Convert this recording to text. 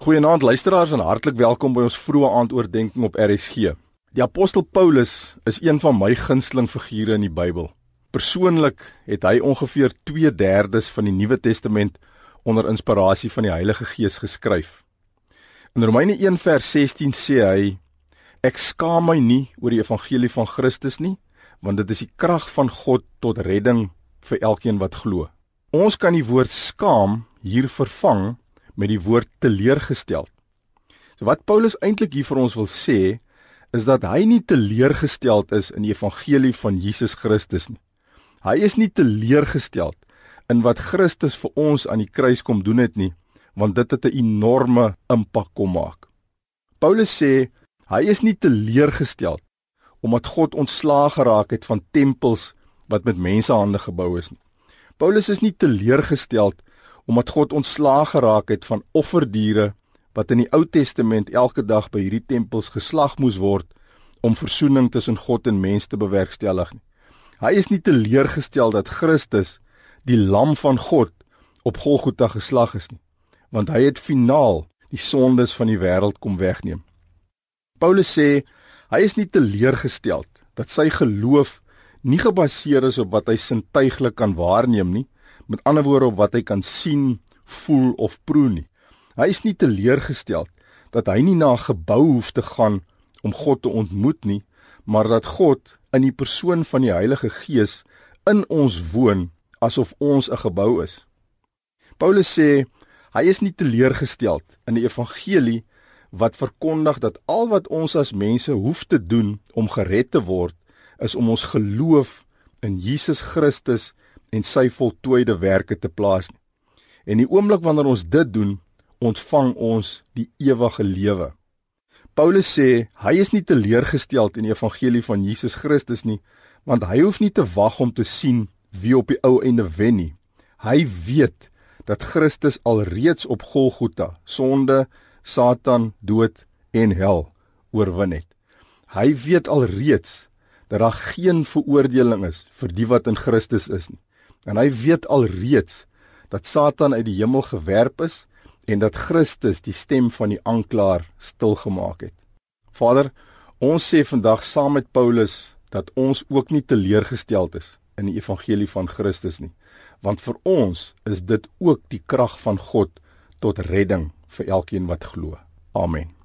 Goeienaand luisteraars en hartlik welkom by ons vroeë aandoordenking op RSG. Die apostel Paulus is een van my gunsteling figure in die Bybel. Persoonlik het hy ongeveer 2/3 van die Nuwe Testament onder inspirasie van die Heilige Gees geskryf. In Romeine 1:16 sê hy: Ek skaam my nie oor die evangelie van Christus nie, want dit is die krag van God tot redding vir elkeen wat glo. Ons kan die woord skaam hier vervang met die woord teleurgestel. So wat Paulus eintlik hier vir ons wil sê, is dat hy nie teleurgesteld is in die evangelie van Jesus Christus nie. Hy is nie teleurgesteld in wat Christus vir ons aan die kruis kom doen het nie, want dit het 'n enorme impak kom maak. Paulus sê hy is nie teleurgesteld omdat God ontslaag geraak het van tempels wat met mensehande gebou is nie. Paulus is nie teleurgesteld omdat God ontslaag geraak het van offerdiere wat in die Ou Testament elke dag by hierdie tempels geslag moes word om verzoening tussen God en mens te bewerkstellig. Hy is nie teleurgestel dat Christus, die lam van God, op Golgotha geslag is nie, want hy het finaal die sondes van die wêreld kom wegneem. Paulus sê hy is nie teleurgestel dat sy geloof nie gebaseer is op wat hy sintuiglik kan waarneem nie, met ander woorde op wat hy kan sien, voel of proe nie. Hy is nie teleurgestel dat hy nie na 'n gebou hoef te gaan om God te ontmoet nie, maar dat God in die persoon van die Heilige Gees in ons woon asof ons 'n gebou is. Paulus sê hy is nie teleurgestel in die evangelie wat verkondig dat al wat ons as mense hoef te doen om gered te word is om ons geloof in Jesus Christus en sy voltooide werke te plaas. En die oomblik wanneer ons dit doen, ontvang ons die ewige lewe. Paulus sê hy is nie teleurgestel in die evangelie van Jesus Christus nie, want hy hoef nie te wag om te sien wie op die ou einde wen nie. Hy weet dat Christus alreeds op Golgotha sonde, Satan, dood en hel oorwin het. Hy weet alreeds dat daar geen veroordeling is vir die wat in Christus is nie. En hy weet alreeds dat Satan uit die hemel gewerp is en dat Christus die stem van die aanklaer stilgemaak het. Vader, ons sê vandag saam met Paulus dat ons ook nie teleurgesteld is in die evangelie van Christus nie, want vir ons is dit ook die krag van God tot redding vir elkeen wat glo. Amen.